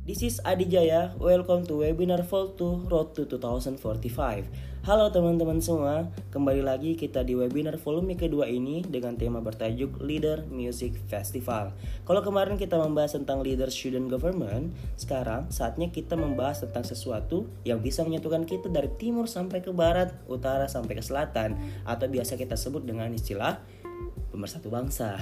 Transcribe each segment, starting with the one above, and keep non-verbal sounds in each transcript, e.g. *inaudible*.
This is Adi Jaya. Welcome to webinar Vault 2 Road to 2045. Halo teman-teman semua, kembali lagi kita di webinar volume kedua ini dengan tema bertajuk Leader Music Festival. Kalau kemarin kita membahas tentang leader student government, sekarang saatnya kita membahas tentang sesuatu yang bisa menyatukan kita dari timur sampai ke barat, utara sampai ke selatan, atau biasa kita sebut dengan istilah pemersatu bangsa.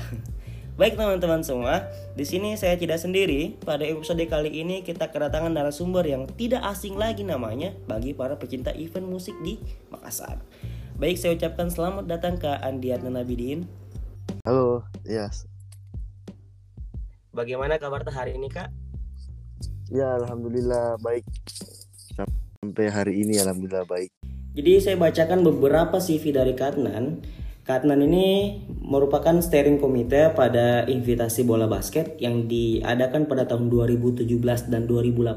Baik teman-teman semua, di sini saya tidak sendiri. Pada episode kali ini kita kedatangan narasumber yang tidak asing lagi namanya bagi para pecinta event musik di Makassar. Baik, saya ucapkan selamat datang ke Andiat Nabidin. Halo, yes. Bagaimana kabar hari ini, Kak? Ya, alhamdulillah baik. Sampai hari ini alhamdulillah baik. Jadi saya bacakan beberapa CV dari Katnan Katnan ini merupakan steering komite pada invitasi bola basket yang diadakan pada tahun 2017 dan 2018.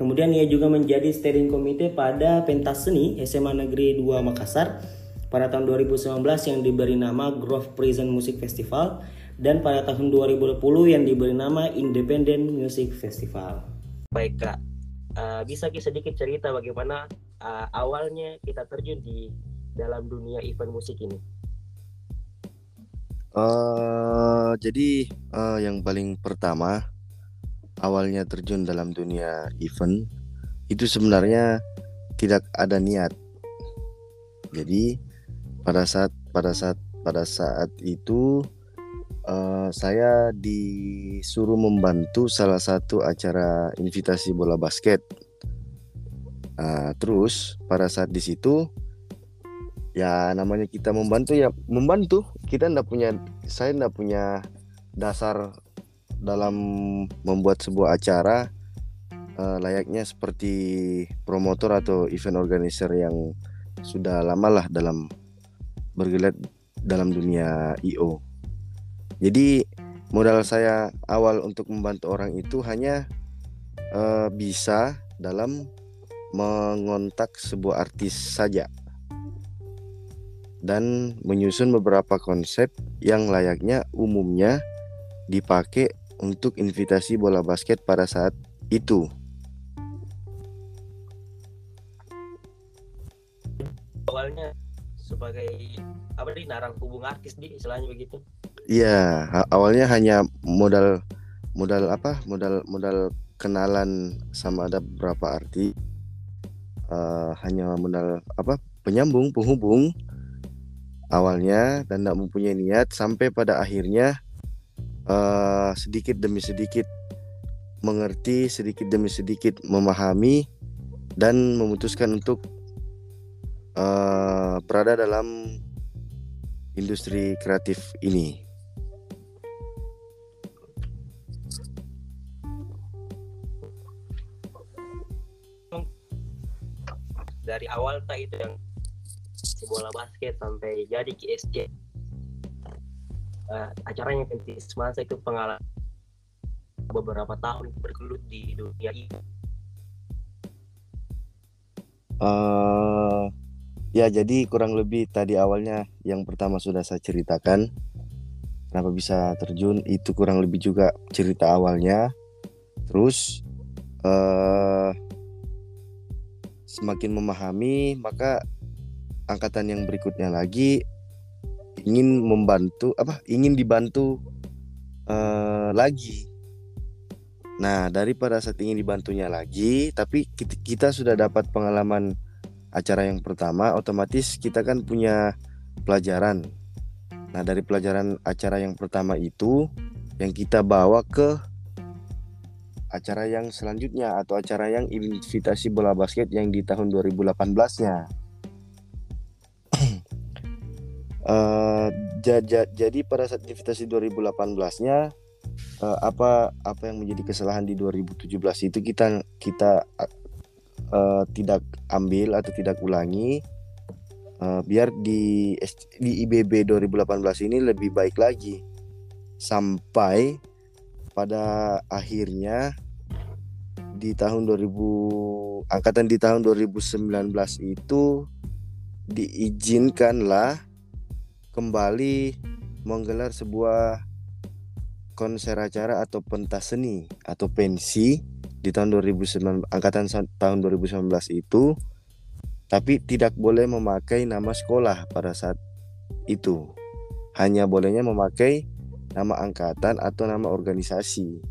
Kemudian ia juga menjadi steering komite pada pentas seni SMA Negeri 2 Makassar pada tahun 2019 yang diberi nama Grove Prison Music Festival dan pada tahun 2020 yang diberi nama Independent Music Festival. Baik kak, uh, bisa sedikit cerita bagaimana uh, awalnya kita terjun di dalam dunia event musik ini? Uh, jadi uh, yang paling pertama awalnya terjun dalam dunia event itu sebenarnya tidak ada niat. Jadi pada saat pada saat pada saat itu uh, saya disuruh membantu salah satu acara invitasi bola basket. Uh, terus pada saat di situ ya namanya kita membantu ya membantu kita ndak punya saya ndak punya dasar dalam membuat sebuah acara uh, layaknya seperti promotor atau event organizer yang sudah lama lah dalam bergelut dalam dunia IO. Jadi modal saya awal untuk membantu orang itu hanya uh, bisa dalam mengontak sebuah artis saja dan menyusun beberapa konsep yang layaknya umumnya dipakai untuk invitasi bola basket pada saat itu. Awalnya sebagai apa nih narang hubung artis di istilahnya begitu. Iya, awalnya hanya modal modal apa? Modal modal kenalan sama ada beberapa arti. Uh, hanya modal apa? Penyambung, penghubung awalnya dan tidak mempunyai niat sampai pada akhirnya uh, sedikit demi sedikit mengerti sedikit demi sedikit memahami dan memutuskan untuk uh, berada dalam industri kreatif ini. Dari awal tak itu yang bola basket sampai jadi KSC uh, eh, acaranya pentis masa itu pengalaman beberapa tahun bergelut di dunia ini. Uh, ya jadi kurang lebih tadi awalnya yang pertama sudah saya ceritakan. Kenapa bisa terjun? Itu kurang lebih juga cerita awalnya. Terus uh, semakin memahami maka angkatan yang berikutnya lagi ingin membantu apa ingin dibantu uh, lagi nah daripada saat ingin dibantunya lagi tapi kita, sudah dapat pengalaman acara yang pertama otomatis kita kan punya pelajaran nah dari pelajaran acara yang pertama itu yang kita bawa ke acara yang selanjutnya atau acara yang invitasi bola basket yang di tahun 2018-nya. Uh, jadi pada saat invitasi 2018-nya uh, apa apa yang menjadi kesalahan di 2017 itu kita kita uh, tidak ambil atau tidak ulangi. Uh, biar di di IBB 2018 ini lebih baik lagi. Sampai pada akhirnya di tahun 2000 angkatan di tahun 2019 itu diizinkanlah kembali menggelar sebuah konser acara atau pentas seni atau pensi di tahun 2009 angkatan tahun 2019 itu tapi tidak boleh memakai nama sekolah pada saat itu. Hanya bolehnya memakai nama angkatan atau nama organisasi.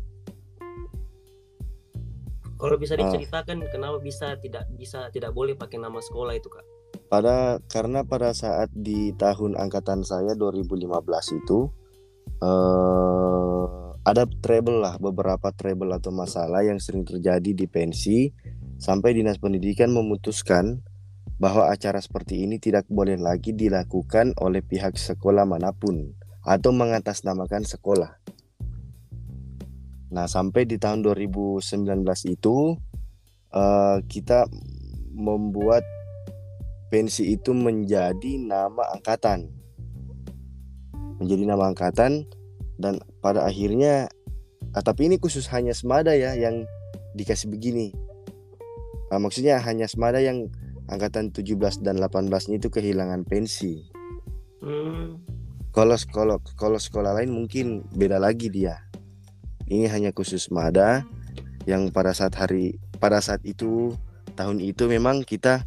Kalau bisa ah. diceritakan uh, kenapa bisa tidak bisa tidak boleh pakai nama sekolah itu, Kak? Pada karena pada saat di tahun angkatan saya 2015 itu uh, ada trouble lah beberapa trouble atau masalah yang sering terjadi di pensi sampai dinas pendidikan memutuskan bahwa acara seperti ini tidak boleh lagi dilakukan oleh pihak sekolah mana pun atau mengatasnamakan sekolah. Nah, sampai di tahun 2019 itu uh, kita membuat pensi itu menjadi nama angkatan. Menjadi nama angkatan dan pada akhirnya ah, tapi ini khusus hanya Semada ya yang dikasih begini. Nah, maksudnya hanya Semada yang angkatan 17 dan 18 itu kehilangan pensi. Hmm. Kalau sekolah kalau sekolah lain mungkin beda lagi dia. Ini hanya khusus Mada yang pada saat hari pada saat itu tahun itu memang kita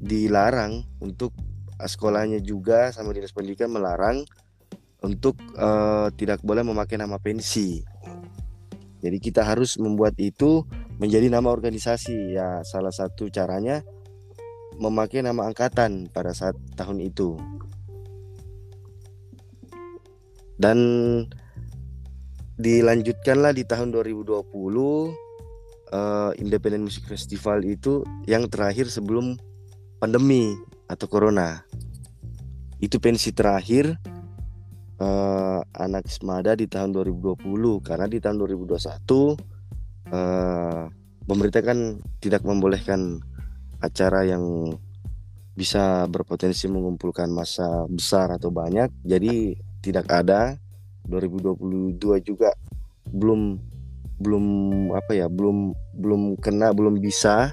dilarang untuk ah, sekolahnya juga sama dinas pendidikan melarang untuk uh, tidak boleh memakai nama pensi. Jadi kita harus membuat itu menjadi nama organisasi. Ya, salah satu caranya memakai nama angkatan pada saat tahun itu. Dan dilanjutkanlah di tahun 2020 uh, eh, Independent Music Festival itu yang terakhir sebelum pandemi atau corona. Itu pensi terakhir uh, anak Semada di tahun 2020 karena di tahun 2021 uh, eh, pemerintah kan tidak membolehkan acara yang bisa berpotensi mengumpulkan masa besar atau banyak. Jadi tidak ada. 2022 juga belum belum apa ya belum belum kena belum bisa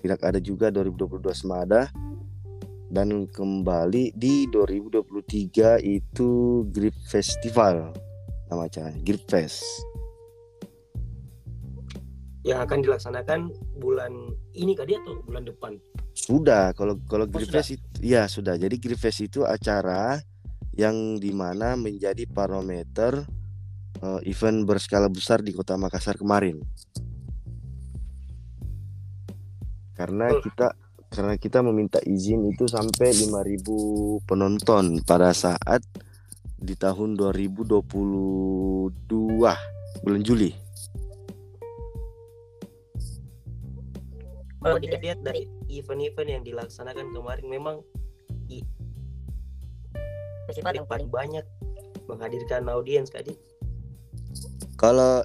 tidak ada juga 2022 semada. Dan kembali di 2023 itu Grip Festival. Nama acaranya Grip Fest. Yang akan dilaksanakan bulan ini kali atau bulan depan? Sudah kalau kalau oh, Grip Fest itu ya sudah. Jadi Grip Fest itu acara yang di mana menjadi parameter uh, event berskala besar di kota Makassar kemarin karena kita karena kita meminta izin itu sampai 5000 penonton pada saat di tahun 2022 bulan Juli. Kalau dilihat dari event-event yang dilaksanakan kemarin memang festival yang paling banyak menghadirkan audiens kali. Kalau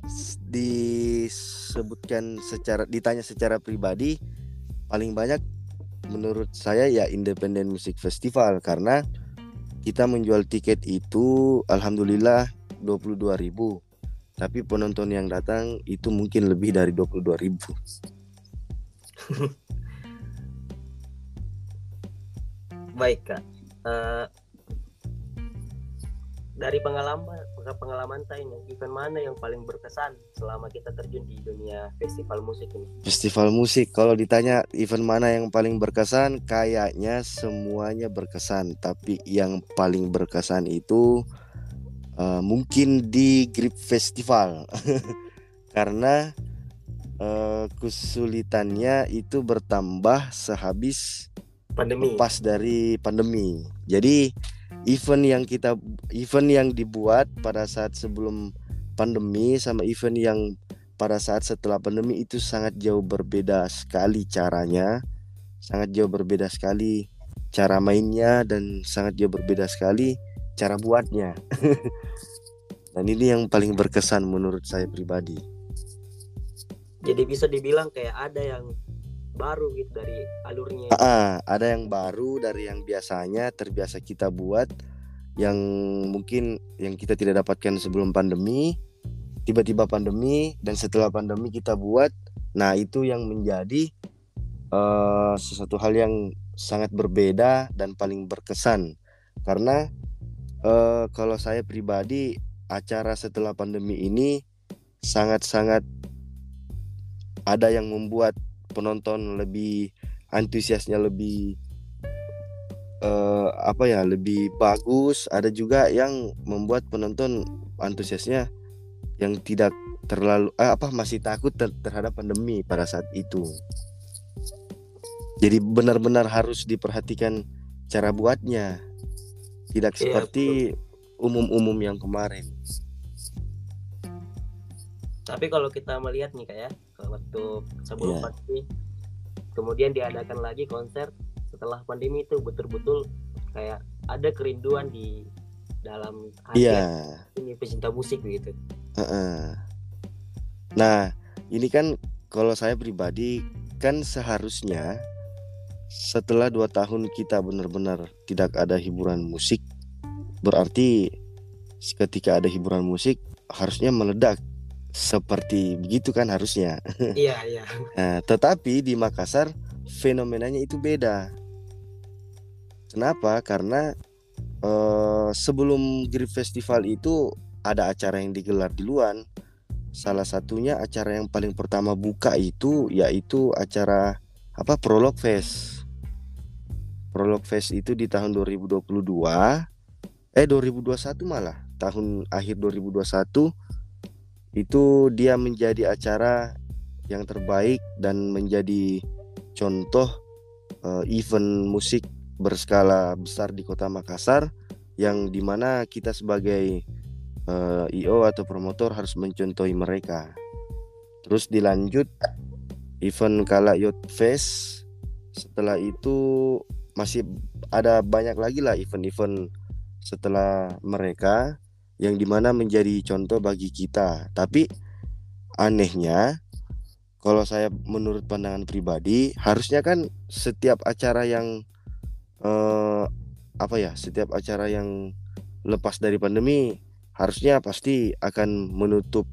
disebutkan secara ditanya secara pribadi paling banyak menurut saya ya Independent Music Festival karena kita menjual tiket itu alhamdulillah 22.000 tapi penonton yang datang itu mungkin lebih dari 22.000 *laughs* baik kak. Uh, dari pengalaman pengalaman ini event mana yang paling berkesan selama kita terjun di dunia festival musik ini? Festival musik kalau ditanya event mana yang paling berkesan kayaknya semuanya berkesan. Tapi yang paling berkesan itu uh, mungkin di Grip Festival. *laughs* Karena uh, kesulitannya itu bertambah sehabis pandemi. pas dari pandemi. Jadi event yang kita event yang dibuat pada saat sebelum pandemi sama event yang pada saat setelah pandemi itu sangat jauh berbeda sekali caranya sangat jauh berbeda sekali cara mainnya dan sangat jauh berbeda sekali cara buatnya. *laughs* Dan ini yang paling berkesan menurut saya pribadi. Jadi bisa dibilang kayak ada yang baru gitu dari alurnya. Ah, ada yang baru dari yang biasanya terbiasa kita buat yang mungkin yang kita tidak dapatkan sebelum pandemi, tiba-tiba pandemi dan setelah pandemi kita buat. Nah, itu yang menjadi uh, sesuatu hal yang sangat berbeda dan paling berkesan. Karena uh, kalau saya pribadi acara setelah pandemi ini sangat-sangat ada yang membuat penonton lebih antusiasnya lebih uh, apa ya lebih bagus ada juga yang membuat penonton antusiasnya yang tidak terlalu eh, apa masih takut ter terhadap pandemi pada saat itu. Jadi benar-benar harus diperhatikan cara buatnya. Tidak iya, seperti umum-umum yang kemarin. Tapi kalau kita melihat nih kayak ya, waktu sebelum yeah. pandemi kemudian diadakan lagi konser setelah pandemi itu betul-betul kayak ada kerinduan di dalam hati yeah. ini pecinta musik gitu. Uh -uh. Nah, ini kan kalau saya pribadi kan seharusnya setelah dua tahun kita benar-benar tidak ada hiburan musik, berarti ketika ada hiburan musik harusnya meledak seperti begitu kan harusnya. *laughs* Iya iya. Nah, tetapi di Makassar fenomenanya itu beda. Kenapa? Karena eh, sebelum Grip Festival itu ada acara yang digelar di luar Salah satunya acara yang paling pertama buka itu yaitu acara apa Prolog Fest. Prolog Fest itu di tahun 2022 eh 2021 malah tahun akhir 2021 itu dia menjadi acara yang terbaik dan menjadi contoh uh, event musik berskala besar di kota Makassar yang di mana kita sebagai uh, eh, IO atau promotor harus mencontohi mereka. Terus dilanjut event Kala Yacht Fest. Setelah itu masih ada banyak lagi lah event-event setelah mereka yang di mana menjadi contoh bagi kita. Tapi anehnya kalau saya menurut pandangan pribadi harusnya kan setiap acara yang eh, apa ya setiap acara yang lepas dari pandemi harusnya pasti akan menutup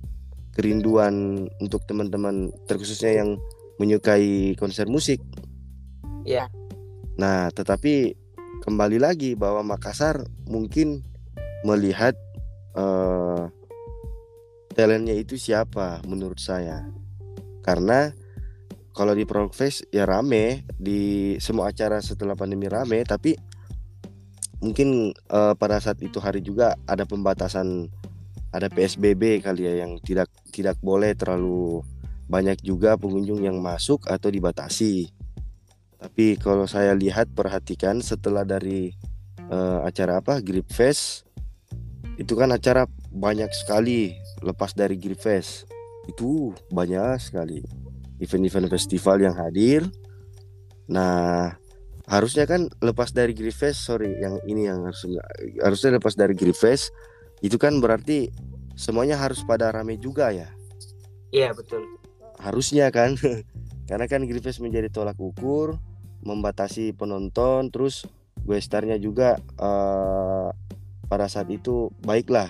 kerinduan untuk teman-teman terkhususnya yang menyukai konser musik. Ya. Nah, tetapi kembali lagi bahwa Makassar mungkin melihat uh, talentnya itu siapa menurut saya. Karena kalau di Progfest ya rame di semua acara setelah pandemi rame, tapi mungkin uh, pada saat itu hari juga ada pembatasan ada PSBB kali ya yang tidak tidak boleh terlalu banyak juga pengunjung yang masuk atau dibatasi. Tapi kalau saya lihat perhatikan setelah dari uh, acara apa Grip Fest itu kan acara banyak sekali lepas dari Grip Fest. Itu banyak sekali. Event-event festival yang hadir. Nah, harusnya kan lepas dari Griffes sorry yang ini yang harus harusnya lepas dari Griffes itu kan berarti semuanya harus pada rame juga ya? Iya betul. Harusnya kan? *laughs* Karena kan Griffes menjadi tolak ukur membatasi penonton terus Westarnya juga uh, pada saat itu baiklah.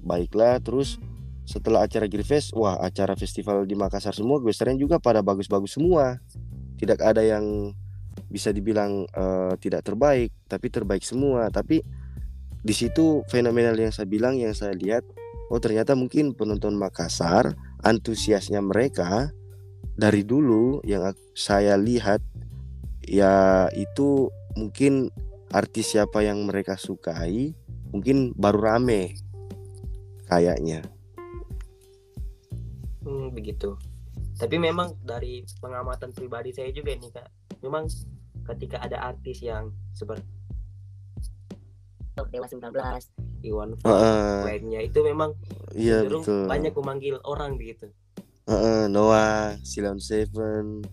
Baiklah terus setelah acara Griffes wah acara festival di Makassar semua Westarnya juga pada bagus-bagus semua. Tidak ada yang bisa dibilang uh, tidak terbaik tapi terbaik semua. Tapi di situ fenomenal yang saya bilang yang saya lihat oh ternyata mungkin penonton Makassar antusiasnya mereka dari dulu yang saya lihat ya itu mungkin artis siapa yang mereka sukai mungkin baru rame kayaknya. Hmm, begitu. Tapi memang dari pengamatan pribadi saya juga nih kak. Memang ketika ada artis yang seperti Dewa 19 Iwan Fals uh, lainnya itu memang iya, betul. banyak memanggil orang begitu. Uh, uh, Noah Silon Seven.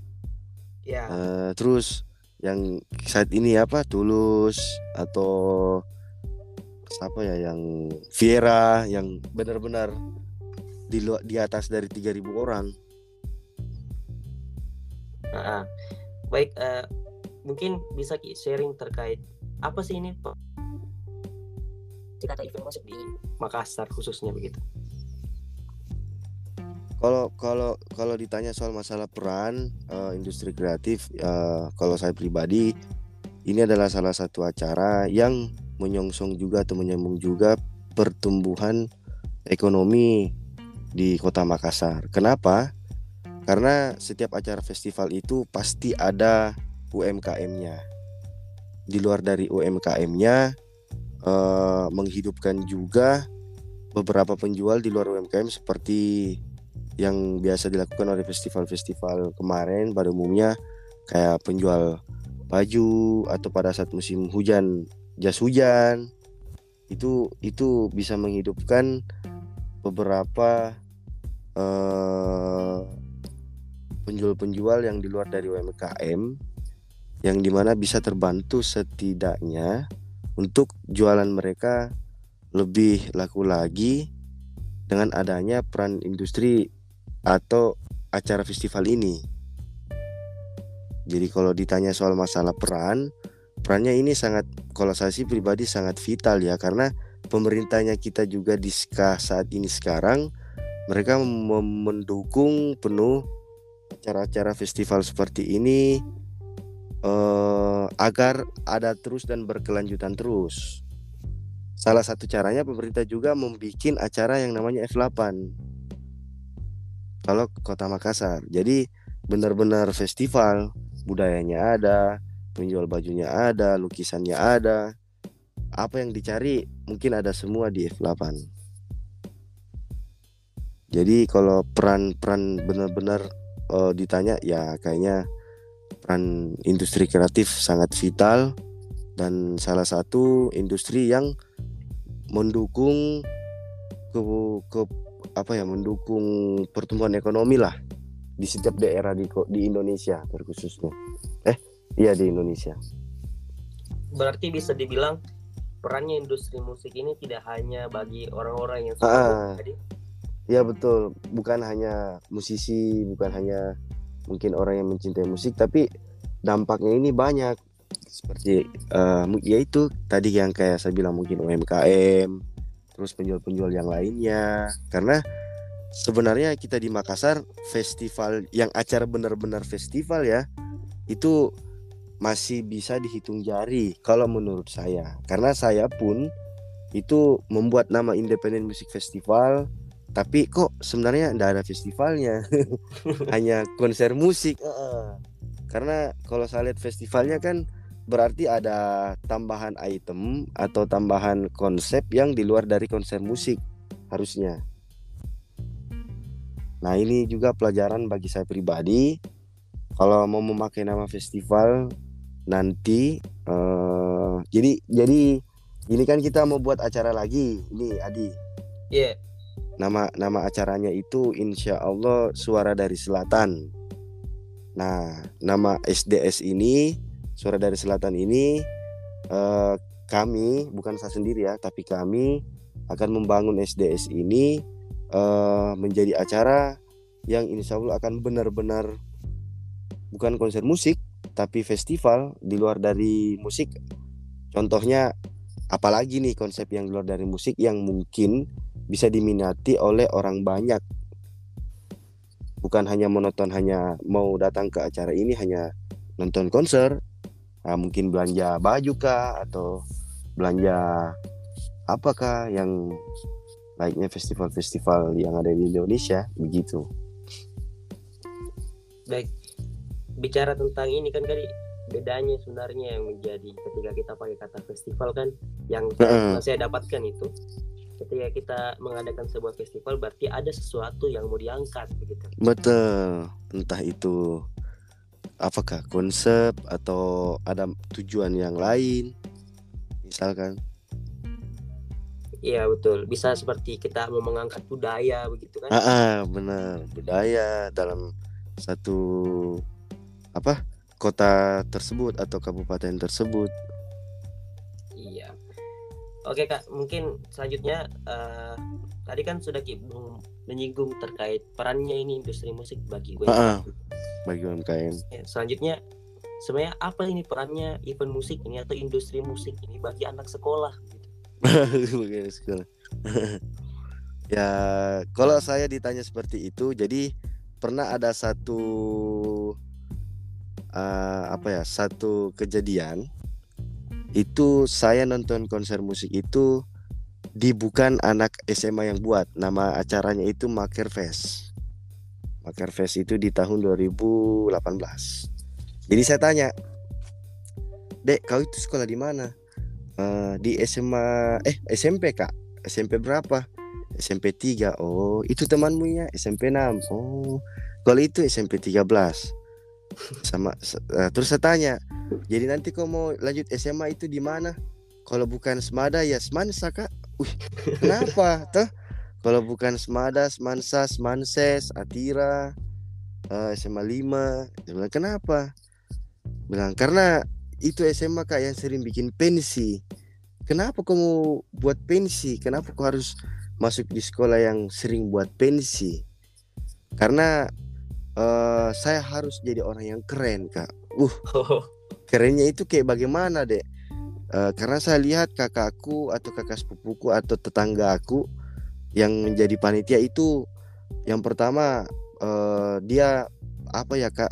Ya. Uh, terus yang saat ini apa? Tulus atau siapa ya yang Viera yang benar-benar. di di atas dari 3000 orang. Uh, baik uh, mungkin bisa sharing terkait apa sih ini jika event musik di Makassar khususnya begitu. Kalau kalau kalau ditanya soal masalah peran uh, industri kreatif uh, kalau saya pribadi ini adalah salah satu acara yang menyongsong juga atau menyambung juga pertumbuhan ekonomi di Kota Makassar. Kenapa? Karena setiap acara festival itu pasti ada UMKM-nya. Di luar dari UMKM-nya eh, menghidupkan juga beberapa penjual di luar UMKM seperti yang biasa dilakukan oleh festival-festival kemarin pada umumnya kayak penjual baju atau pada saat musim hujan jas hujan itu itu bisa menghidupkan beberapa penjual penjual-penjual yang di luar dari UMKM yang di mana bisa terbantu setidaknya untuk jualan mereka lebih laku lagi dengan adanya peran industri atau acara festival ini. Jadi kalau ditanya soal masalah peran, perannya ini sangat kalau saya sih pribadi sangat vital ya karena pemerintahnya kita juga di saat ini sekarang mereka mendukung penuh acara-acara festival seperti ini eh, agar ada terus dan berkelanjutan terus. Salah satu caranya pemerintah juga membuat acara yang namanya F8 kalau Kota Makassar. Jadi benar-benar festival budayanya ada, penjual bajunya ada, lukisannya ada. Apa yang dicari mungkin ada semua di F8. Jadi kalau peran-peran benar-benar uh, ditanya ya kayaknya peran industri kreatif sangat vital dan salah satu industri yang mendukung ke, ke apa ya mendukung pertumbuhan ekonomi lah di setiap daerah di di Indonesia terkhususnya. Iya di Indonesia. Berarti bisa dibilang perannya industri musik ini tidak hanya bagi orang-orang yang suka ah, Iya betul, bukan hanya musisi, bukan hanya mungkin orang yang mencintai musik, tapi dampaknya ini banyak. Seperti uh, yaitu tadi yang kayak saya bilang mungkin UMKM, terus penjual-penjual yang lainnya, karena sebenarnya kita di Makassar festival yang acara benar-benar festival ya itu masih bisa dihitung jari kalau menurut saya. Karena saya pun itu membuat nama Independent Music Festival tapi kok sebenarnya tidak ada festivalnya? *laughs* Hanya konser musik. Karena kalau saya lihat festivalnya kan berarti ada tambahan item atau tambahan konsep yang di luar dari konser musik harusnya. Nah ini juga pelajaran bagi saya pribadi. Kalau mau memakai nama festival nanti, uh, jadi jadi ini kan kita mau buat acara lagi, ini Adi. Iya. Yeah. Nama nama acaranya itu Insya Allah Suara dari Selatan. Nah nama SDS ini Suara dari Selatan ini uh, kami bukan saya sendiri ya, tapi kami akan membangun SDS ini uh, menjadi acara yang insya Allah akan benar-benar bukan konser musik tapi festival di luar dari musik contohnya apalagi nih konsep yang di luar dari musik yang mungkin bisa diminati oleh orang banyak. Bukan hanya menonton hanya mau datang ke acara ini hanya nonton konser. Nah, mungkin belanja baju kah atau belanja apakah yang layaknya festival-festival yang ada di Indonesia begitu. Baik, bicara tentang ini kan tadi bedanya sebenarnya yang menjadi ketika kita pakai kata festival kan yang uh. saya dapatkan itu ketika kita mengadakan sebuah festival berarti ada sesuatu yang mau diangkat begitu. Betul, entah itu apakah konsep atau ada tujuan yang lain misalkan Iya betul. Bisa seperti kita mau mengangkat budaya begitu kan? Ah, ah benar. Budaya dalam satu apa kota tersebut atau kabupaten tersebut. Iya. Oke kak, mungkin selanjutnya uh, tadi kan sudah menyinggung terkait perannya ini industri musik bagi UMKM. Ah, ah. bagi UMKM. Ya, selanjutnya sebenarnya apa ini perannya event musik ini atau industri musik ini bagi anak sekolah? *laughs* *laughs* ya kalau saya ditanya seperti itu jadi pernah ada satu uh, apa ya satu kejadian itu saya nonton konser musik itu di bukan anak SMA yang buat. Nama acaranya itu Maker Fest. Maker Fest itu di tahun 2018. Jadi saya tanya, Dek, kau itu sekolah di mana? Uh, di SMA eh SMP Kak. SMP berapa? SMP 3. Oh, itu temanmu ya SMP 6. Oh, kalau itu SMP 13. Sama uh, terus saya tanya, jadi nanti kau mau lanjut SMA itu di mana? Kalau bukan Semada ya Semansa Kak. Kenapa? *laughs* Tuh, kalau bukan Semada, Semansa, Semanses, Atira, uh, SMA 5. Dia bilang, kenapa? Bilang, karena itu SMA kak yang sering bikin pensi. Kenapa kamu buat pensi? Kenapa kau harus masuk di sekolah yang sering buat pensi? Karena uh, saya harus jadi orang yang keren kak. Uh, kerennya itu kayak bagaimana dek? Uh, karena saya lihat kakakku atau kakak sepupuku atau tetangga aku yang menjadi panitia itu yang pertama uh, dia apa ya kak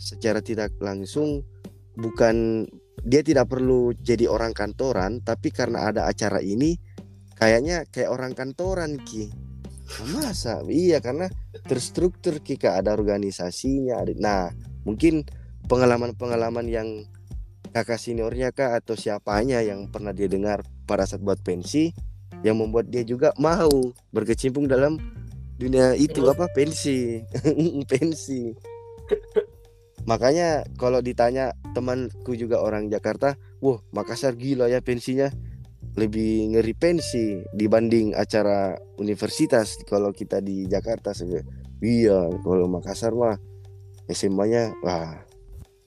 secara tidak langsung bukan dia tidak perlu jadi orang kantoran tapi karena ada acara ini kayaknya kayak orang kantoran ki masa? Iya karena terstruktur ki kak ada organisasinya nah mungkin pengalaman-pengalaman yang kakak seniornya kak atau siapanya yang pernah dia dengar pada saat buat pensi yang membuat dia juga mau berkecimpung dalam dunia itu apa? Pensi. *laughs* Pensi. Makanya kalau ditanya temanku juga orang Jakarta wah Makassar gila ya pensinya lebih ngeri pensi dibanding acara universitas kalau kita di Jakarta saja. Iya kalau Makassar mah SMA-nya wah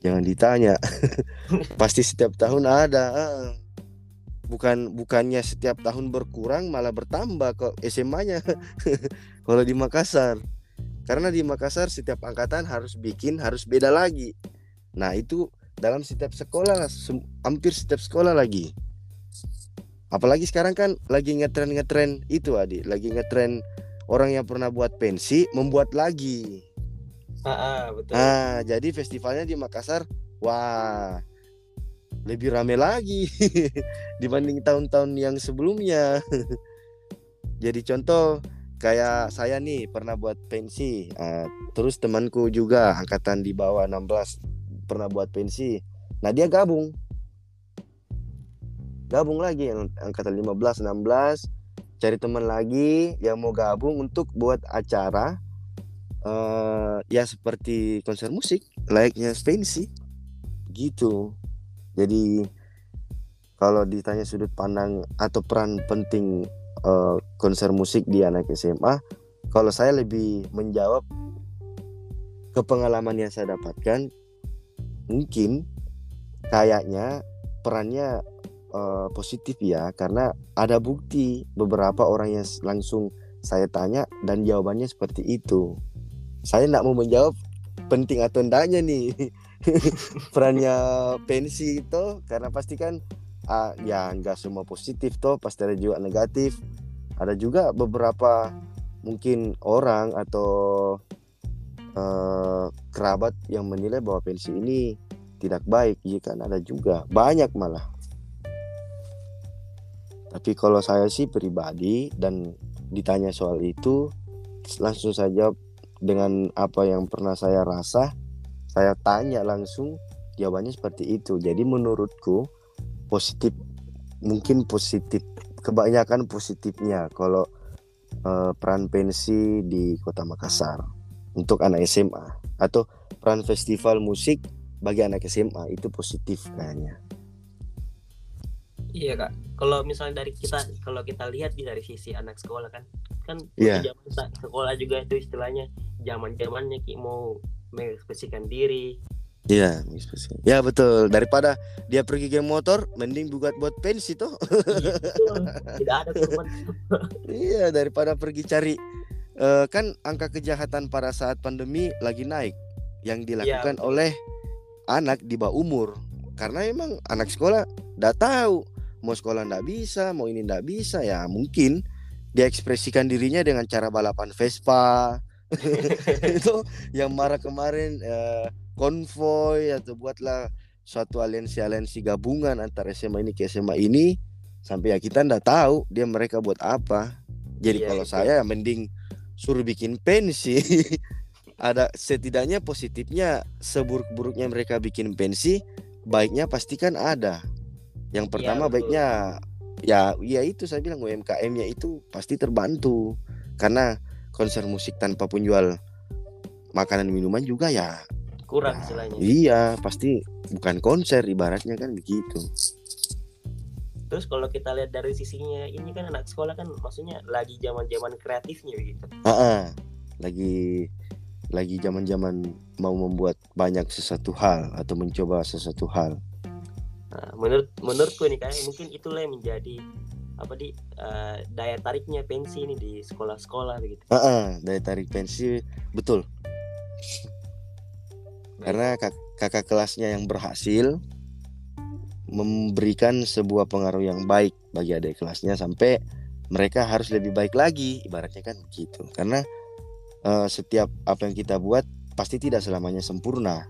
jangan ditanya. *laughs* Pasti setiap tahun ada bukan bukannya setiap tahun berkurang malah bertambah kok SMA-nya *laughs* kalau di Makassar. Karena di Makassar setiap angkatan harus bikin harus beda lagi. Nah itu dalam setiap sekolah hampir setiap sekolah lagi apalagi sekarang kan lagi ngetren ngetren itu adi. Lagi ngetren orang yang pernah buat pensi membuat lagi. Ah, ah betul. Ah jadi festivalnya di Makassar wah lebih rame lagi *laughs* dibanding tahun-tahun yang sebelumnya. *laughs* Jadi contoh kayak saya nih pernah buat pensi, uh, terus temanku juga angkatan di bawah 16 pernah buat pensi. Nah dia gabung, gabung lagi yang angkatan 15, 16 cari teman lagi yang mau gabung untuk buat acara uh, ya seperti konser musik layaknya pensi gitu. Jadi kalau ditanya sudut pandang atau peran penting uh, konser musik di anak SMA, kalau saya lebih menjawab ke pengalaman yang saya dapatkan, mungkin kayaknya perannya uh, positif ya, karena ada bukti beberapa orang yang langsung saya tanya dan jawabannya seperti itu. Saya tidak mau menjawab penting atau enggaknya nih. *laughs* Perannya pensi itu karena pasti kan uh, ya nggak semua positif toh pasti ada juga negatif. Ada juga beberapa mungkin orang atau uh, kerabat yang menilai bahwa pensi ini tidak baik ya kan? Ada juga. Banyak malah tapi kalau saya sih pribadi dan ditanya soal itu langsung saja dengan apa yang pernah saya rasa saya tanya langsung jawabannya seperti itu. Jadi menurutku positif mungkin positif kebanyakan positifnya kalau uh, peran pensi di kota Makassar untuk anak SMA atau peran festival musik bagi anak SMA itu positif kayaknya iya kak kalau misalnya dari kita kalau kita lihat dari sisi anak sekolah kan kan yeah. zaman sekolah juga itu istilahnya zaman zamannya ki mau mengekspresikan diri Iya, ya betul. Daripada dia pergi geng motor, mending buat buat pensi toh. Tidak ada teman. *laughs* iya, daripada pergi cari uh, kan angka kejahatan pada saat pandemi lagi naik yang dilakukan ya. oleh anak di bawah umur. Karena emang anak sekolah udah tahu mau sekolah ndak bisa, mau ini ndak bisa ya mungkin dia ekspresikan dirinya dengan cara balapan Vespa, *laughs* itu yang marah kemarin uh, konvoy atau buatlah suatu aliansi aliansi gabungan antara SMA ini ke SMA ini sampai ya kita ndak tahu dia mereka buat apa. Jadi Iya, kalau itu. saya mending suruh bikin pensi *laughs* ada setidaknya positifnya seburuk-buruknya mereka bikin pensi baiknya pastikan ada yang pertama betul. baiknya ya ya itu saya bilang UMKM-nya itu pasti terbantu karena konser musik tanpa penjual makanan minuman juga ya kurang Ya, istilahnya Iya, pasti bukan konser ibaratnya kan begitu. terus kalau kita lihat dari sisinya ini kan anak sekolah kan maksudnya lagi zaman zaman kreatifnya begitu Ah, lagi lagi zaman-zaman mau membuat banyak sesuatu hal atau mencoba sesuatu hal. Nah, menurut menurutku nih kayak mungkin itulah yang menjadi apa di eh, daya tariknya pensi ini di sekolah-sekolah begitu. Ah, daya tarik pensi betul. Karena kak- kakak kelasnya yang berhasil memberikan sebuah pengaruh yang baik bagi adik kelasnya sampai mereka harus lebih baik lagi ibaratnya kan begitu. Karena eh, setiap apa yang kita buat pasti tidak selamanya sempurna.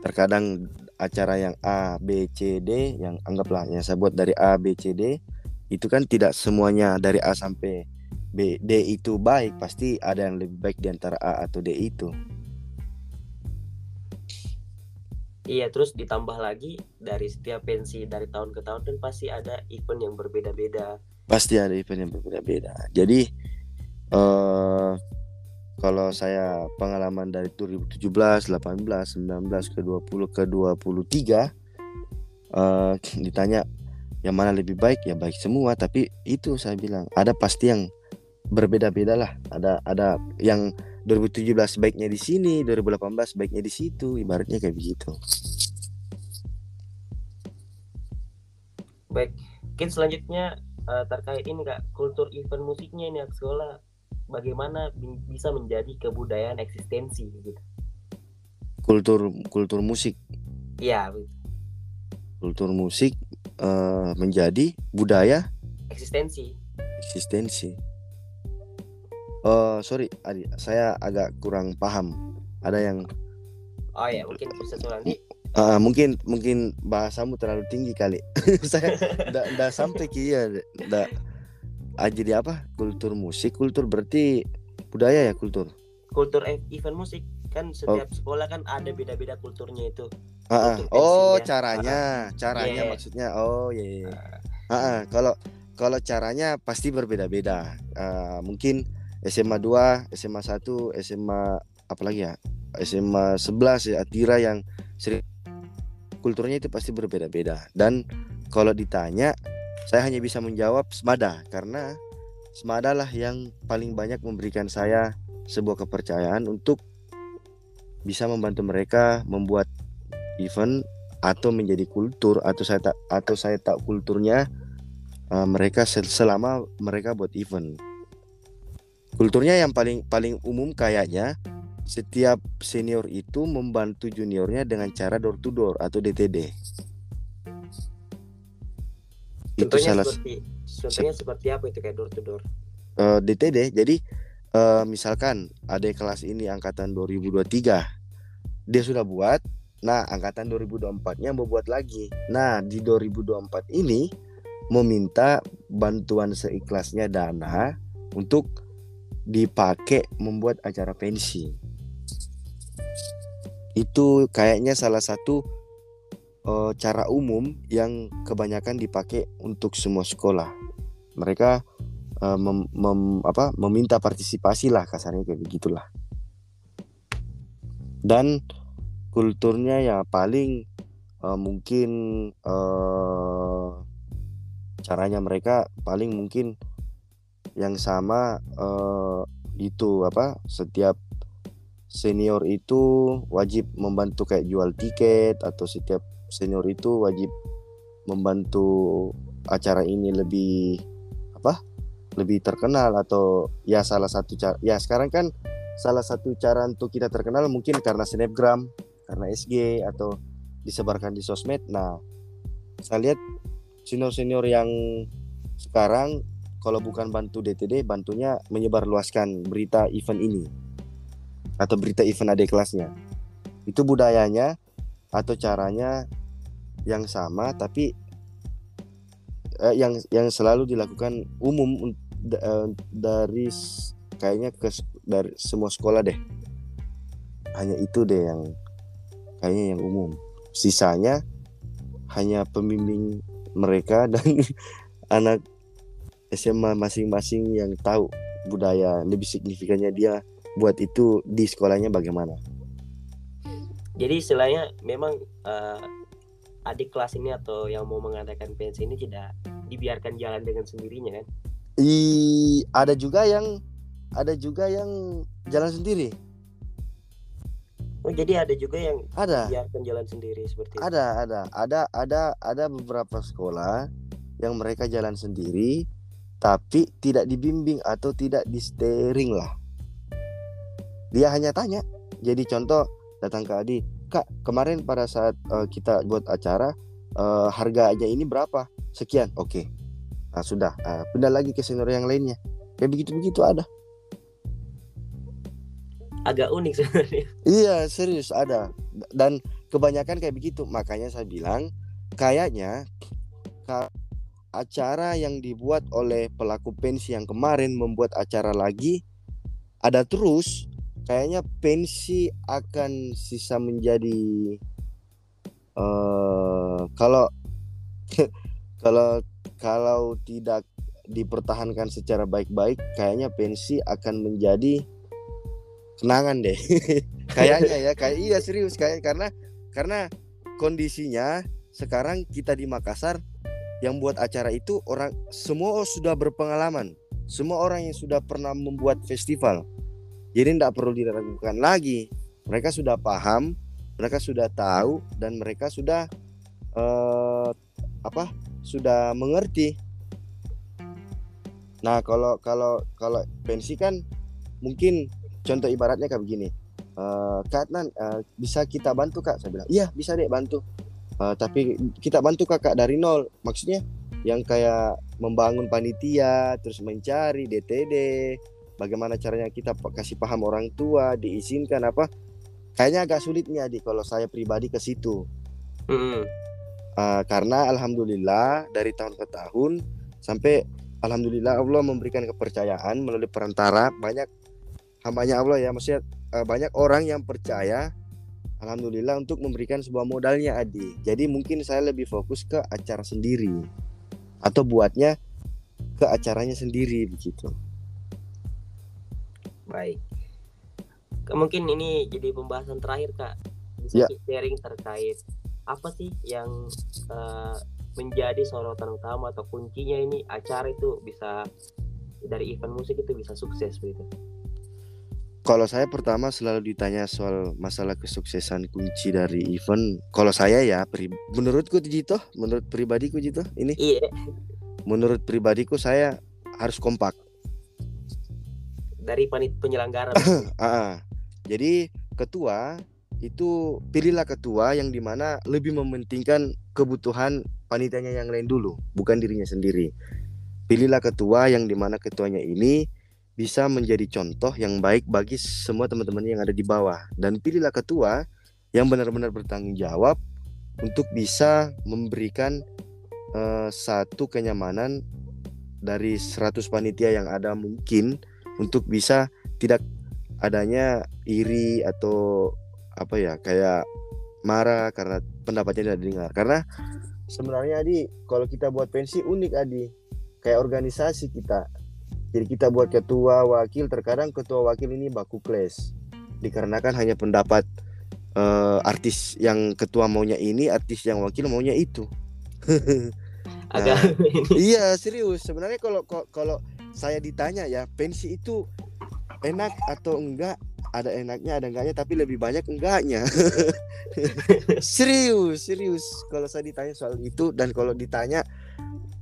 Terkadang acara yang A, B, C, D yang anggaplah yang saya buat dari A, B, C, D itu kan tidak semuanya dari A sampai B, D itu baik, pasti ada yang lebih baik di antara A atau D itu. Iya, terus ditambah lagi dari setiap pensi dari tahun ke tahun kan pasti ada event yang berbeda-beda. Pasti ada event yang berbeda-beda. Jadi eh kalau saya pengalaman dari 2017, 18, 19 ke 20 ke 23 eh ditanya yang mana lebih baik? Ya baik semua tapi itu saya bilang ada pasti yang berbeda-beda lah. Ada ada yang 2017 baiknya di sini 2018 baiknya di situ ibaratnya kayak begitu. Baik, mungkin selanjutnya eh, terkait ini kak kultur event musiknya ini sekolah bagaimana bi- bisa menjadi kebudayaan eksistensi gitu. kultur kultur musik Iya, kultur musik eh, menjadi budaya eksistensi. eksistensi. Oh sorry, Adi, saya agak kurang paham. Ada yang Oh ya, mungkin bisa nanti. ah, mungkin mungkin bahasamu terlalu tinggi kali. *laughs* saya *laughs* ndak sampai ndak. Ah, jadi apa? Kultur musik, kultur berarti budaya ya kultur. Kultur e- event musik kan setiap sekolah kan ada beda-beda kulturnya itu. Ah, ah. Oh pensinya. caranya, caranya Iya. maksudnya. Oh iya. iya. Ah, ah. kalau kalau caranya pasti berbeda-beda. Ah, mungkin SMA 2, SMA 1, SMA apalagi ya? SMA 11 ya Atira yang sering kulturnya itu pasti berbeda-beda. Dan kalau ditanya saya hanya bisa menjawab Semada karena Semada lah yang paling banyak memberikan saya sebuah kepercayaan untuk bisa membantu mereka membuat event atau menjadi kultur atau saya tak atau saya tak kulturnya uh, mereka sel- selama mereka buat event. Kulturnya yang paling paling umum kayaknya setiap senior itu membantu juniornya dengan cara door to door atau DTD. Itu Contohnya salah seperti contohnya seperti apa itu kayak door to door. eh, DTD. Jadi eh, misalkan ada kelas ini angkatan 2023, dia sudah buat. Nah, angkatan 2024-nya mau buat lagi. Nah, di 2024 ini meminta bantuan seikhlasnya dana untuk dipakai membuat acara pensi. Itu kayaknya salah satu eh, cara umum yang kebanyakan dipakai untuk semua sekolah. Mereka eh, mem- mem- apa meminta partisipasi lah kasarnya kayak begitulah dan kulturnya ya paling eh, mungkin eh, caranya mereka paling mungkin yang sama eh, itu apa setiap senior itu wajib membantu kayak jual tiket atau setiap senior itu wajib membantu acara ini lebih apa lebih terkenal atau ya salah satu cara ya sekarang kan salah satu cara untuk kita terkenal mungkin karena snapgram karena SG atau disebarkan di sosmed. Nah saya lihat senior senior yang sekarang kalau bukan bantu DTD bantunya menyebarluaskan berita event ini atau berita event adik kelasnya. Itu budayanya atau caranya yang sama tapi eh, yang yang selalu dilakukan umum uh, dari kayaknya ke dari semua sekolah deh. Hanya itu deh yang kayaknya yang umum. Sisanya hanya pembimbing mereka *laughs* dan anak SMA masing-masing yang tahu budaya lebih signifikannya dia buat itu di sekolahnya bagaimana. Jadi istilahnya memang uh, adik kelas ini atau yang mau mengadakan pensi ini tidak dibiarkan jalan dengan sendirinya kan? I ada juga yang ada juga yang jalan sendiri. Oh jadi ada juga yang ada. biarkan jalan sendiri seperti ada itu. ada ada. Ada ada beberapa sekolah yang mereka jalan sendiri tapi tidak dibimbing atau tidak di steering lah. Dia hanya tanya. Jadi contoh datang ke Adi kak kemarin pada saat uh, kita buat acara uh, harganya ini berapa? Sekian oke. Okay. nah sudah uh, pindah lagi ke senior yang lainnya. Kayak begitu begitu ada. Agak unik sebenarnya. Iya serius ada. Dan kebanyakan kayak begitu. Makanya saya bilang kayaknya acara yang dibuat oleh pelaku pensi yang kemarin membuat acara lagi ada terus kayaknya pensi akan sisa menjadi uh, kalau *laughs* kalau kalau tidak dipertahankan secara baik-baik kayaknya pensi akan menjadi kenangan deh. *laughs* Kayaknya ya kayak iya serius kayak karena karena kondisinya sekarang kita di Makassar yang buat acara itu orang semua sudah berpengalaman. Semua orang yang sudah pernah membuat festival jadi tidak perlu diragukan lagi. Mereka sudah paham mereka sudah tahu dan mereka sudah uh, apa sudah mengerti. Nah kalau kalau kalau pensi kan mungkin contoh ibaratnya kayak begini. Uh, Kak Nan uh, bisa kita bantu Kak? Saya bilang iya bisa deh bantu. Uh, tapi kita bantu kakak dari nol. Maksudnya yang kayak membangun panitia terus mencari DTD bagaimana caranya kita kasih paham orang tua diizinkan apa kayaknya agak sulit nih Adi kalau saya pribadi ke situ. Mm -hmm. uh, karena alhamdulillah dari tahun ke tahun sampai alhamdulillah Allah memberikan kepercayaan melalui perantara banyak hambanya Allah ya maksudnya uh, banyak orang yang percaya Alhamdulillah untuk memberikan sebuah modalnya Adi jadi mungkin saya lebih fokus ke acara sendiri atau buatnya ke acaranya sendiri begitu baik mungkin ini jadi pembahasan terakhir kak bisa ya. sharing terkait apa sih yang uh, menjadi sorotan utama atau kuncinya ini acara itu bisa dari event musik itu bisa sukses begitu kalau saya pertama selalu ditanya soal masalah kesuksesan kunci dari event. Kalau saya ya, menurutku Jito, menurut pribadiku Jito, ini. Iya. Menurut pribadiku saya harus kompak. Dari panit penyelenggara. *clears throat* jadi ketua itu pilihlah ketua yang di mana lebih mementingkan kebutuhan panitianya yang lain dulu, bukan dirinya sendiri. Pilihlah ketua yang di mana ketuanya ini bisa menjadi contoh yang baik bagi semua teman-teman yang ada di bawah dan pilihlah ketua yang benar-benar bertanggung jawab untuk bisa memberikan uh, satu kenyamanan dari 100 panitia yang ada mungkin untuk bisa tidak adanya iri atau apa ya kayak marah karena pendapatnya tidak didengar. Karena sebenarnya Adi kalau kita buat pensi unik Adi. Kayak organisasi kita. Jadi kita buat ketua wakil terkadang ketua wakil ini baku kles dikarenakan hanya pendapat uh, artis yang ketua maunya ini, artis yang wakil maunya itu. *laughs* nah, iya serius. Sebenarnya kalau kalau saya ditanya ya pensi itu enak atau enggak? Ada enaknya ada enggaknya tapi lebih banyak enggaknya. *laughs* Serius serius. Kalau saya ditanya soal itu dan kalau ditanya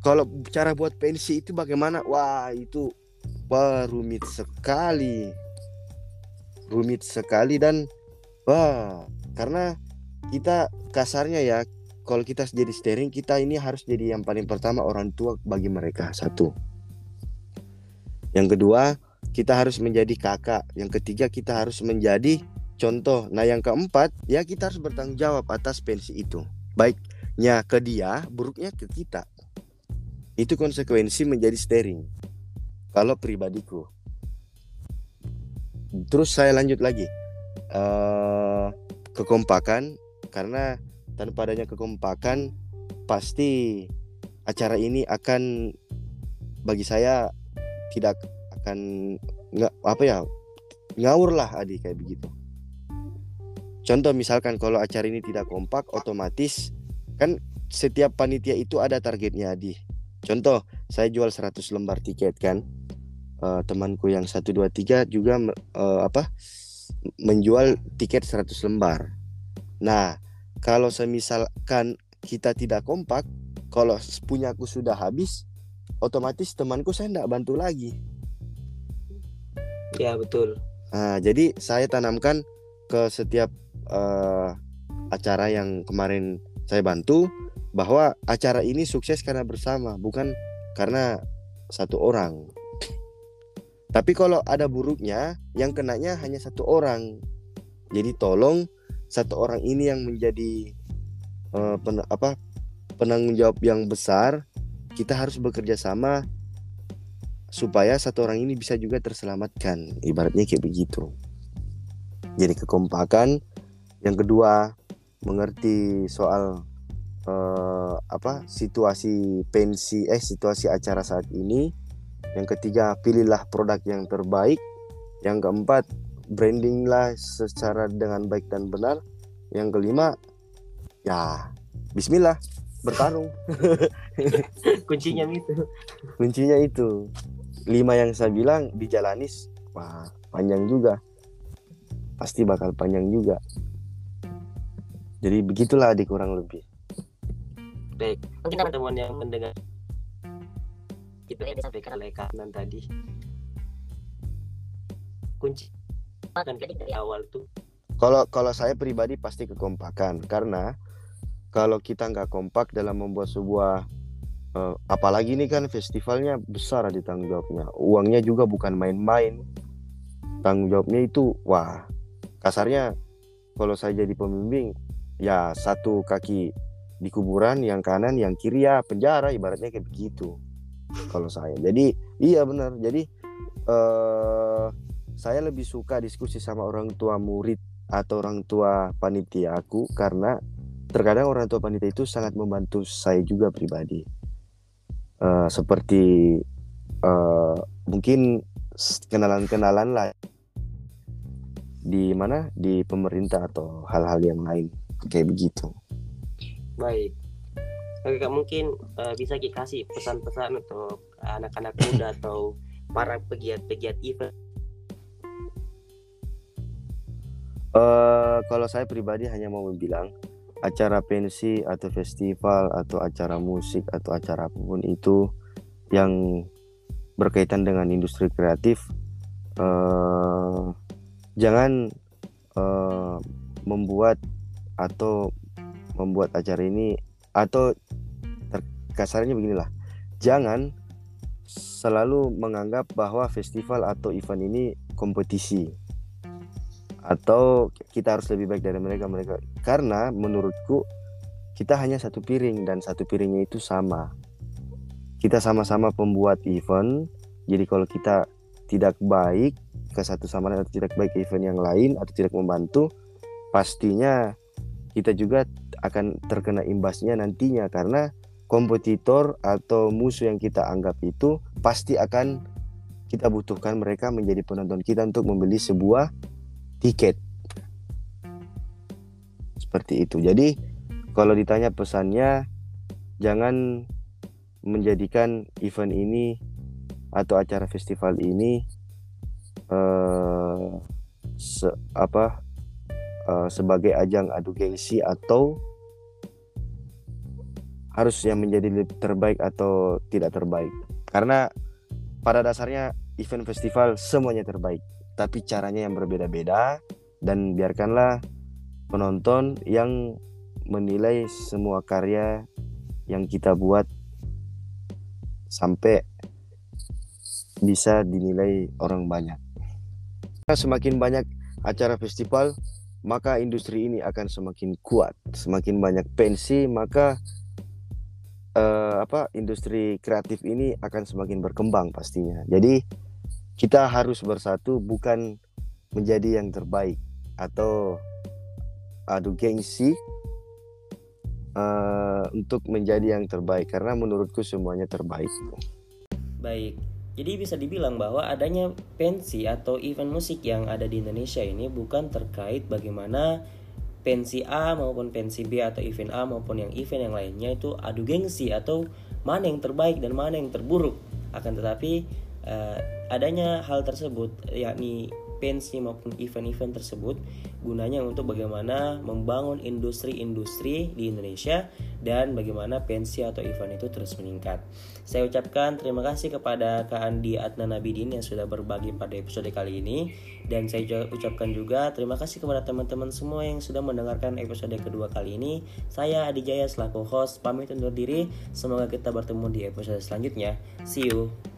kalau cara buat pensi itu bagaimana? Wah itu wah rumit sekali. Rumit sekali dan wah karena kita kasarnya ya kalau kita jadi steering kita ini harus jadi yang paling pertama orang tua bagi mereka satu yang kedua kita harus menjadi kakak. Yang ketiga kita harus menjadi contoh. Nah yang keempat ya kita harus bertanggung jawab atas pensi itu. Baiknya ke dia buruknya ke kita. Itu konsekuensi menjadi steering. Kalau pribadiku. Terus saya lanjut lagi. Uh, kekompakan. Karena tanpa adanya kekompakan pasti acara ini akan bagi saya tidak akan nggak apa ya ngawur lah adik kayak begitu. Contoh misalkan kalau acara ini tidak kompak otomatis kan setiap panitia itu ada targetnya adi. Contoh saya jual 100 lembar tiket kan. Uh, temanku yang 123 juga uh, apa menjual tiket 100 lembar. Nah kalau semisalkan kita tidak kompak kalau punya aku sudah habis otomatis temanku saya tidak bantu lagi. Ya betul. Nah, jadi saya tanamkan ke setiap uh, acara yang kemarin saya bantu bahwa acara ini sukses karena bersama bukan karena satu orang. Tapi kalau ada buruknya yang kenanya hanya satu orang. Jadi tolong satu orang ini yang menjadi uh, pen, apa penanggung jawab yang besar kita harus bekerja sama supaya satu orang ini bisa juga terselamatkan. Ibaratnya kayak begitu. Jadi kekompakan. Yang kedua mengerti soal uh, apa situasi pensi eh situasi acara saat ini. Yang ketiga pilihlah produk yang terbaik. Yang keempat brandinglah secara dengan baik dan benar. Yang kelima ya Bismillah bertarung. *laughs* Kuncinya itu. Kuncinya itu. Lima yang saya bilang dijalani wah panjang juga. Pasti bakal panjang juga. Jadi begitulah di kurang lebih. Baik mungkin teman-teman yang mendengar. Itu yang disampaikan oleh Kanan tadi. Kunci kan dari awal tuh. Kalau kalau saya pribadi pasti kekompakan. Karena kalau kita nggak kompak dalam membuat sebuah uh, apalagi ini kan festivalnya besar di tanggung jawabnya. Uangnya juga bukan main-main. Tanggung jawabnya itu wah kasarnya kalau saya jadi pembimbing ya satu kaki di kuburan yang kanan yang kiri ya penjara ibaratnya kayak begitu kalau saya. Jadi iya benar. Jadi uh, saya lebih suka diskusi sama orang tua murid atau orang tua panitia aku karena terkadang orang tua panitia itu sangat membantu saya juga pribadi. Uh, seperti uh, mungkin kenalan-kenalan lah. Di mana? Di pemerintah atau hal-hal yang lain kayak begitu. Baik. Oke kak mungkin uh, bisa dikasih pesan-pesan untuk anak-anak muda *laughs* atau para pegiat-pegiat event? Uh, kalau saya pribadi hanya mau bilang acara pensi atau festival atau acara musik atau acara apa pun itu yang berkaitan dengan industri kreatif uh, jangan uh, membuat atau membuat acara ini atau kasarnya beginilah. Jangan selalu menganggap bahwa festival atau event ini kompetisi atau kita harus lebih baik dari mereka mereka. Karena menurutku kita hanya satu piring dan satu piringnya itu sama. Kita sama-sama pembuat event jadi kalau kita tidak baik ke satu sama lain atau tidak baik ke event yang lain atau tidak membantu pastinya kita juga akan terkena imbasnya nantinya. Karena kompetitor atau musuh yang kita anggap itu pasti akan kita butuhkan mereka menjadi penonton kita untuk membeli sebuah tiket. Seperti itu. Jadi kalau ditanya pesannya jangan menjadikan event ini atau acara festival ini uh, se apa uh, sebagai ajang adu gengsi atau harus yang menjadi terbaik atau tidak terbaik. Karena pada dasarnya event festival semuanya terbaik tapi caranya yang berbeda-beda dan biarkanlah penonton yang menilai semua karya yang kita buat sampai bisa dinilai orang banyak. Semakin banyak acara festival, maka industri ini akan semakin kuat. Semakin banyak pensi, maka uh, apa industri kreatif ini akan semakin berkembang pastinya. Jadi kita harus bersatu bukan menjadi yang terbaik atau adu gengsi uh, untuk menjadi yang terbaik karena menurutku semuanya terbaik. Baik. Jadi bisa dibilang bahwa adanya pensi atau event musik yang ada di Indonesia ini bukan terkait bagaimana pensi A maupun pensi B atau event A maupun yang event yang lainnya itu adu gengsi atau mana yang terbaik dan mana yang terburuk. Akan tetapi uh, adanya hal tersebut yakni pensi maupun event-event tersebut gunanya untuk bagaimana membangun industri-industri di Indonesia dan bagaimana pensi atau event itu terus meningkat. Saya ucapkan terima kasih kepada Kak Andi Adnan Nabidin yang sudah berbagi pada episode kali ini dan saya ucapkan juga terima kasih kepada teman-teman semua yang sudah mendengarkan episode kedua kali ini. Saya Adi Jaya selaku host pamit undur diri. Semoga kita bertemu di episode selanjutnya. See you.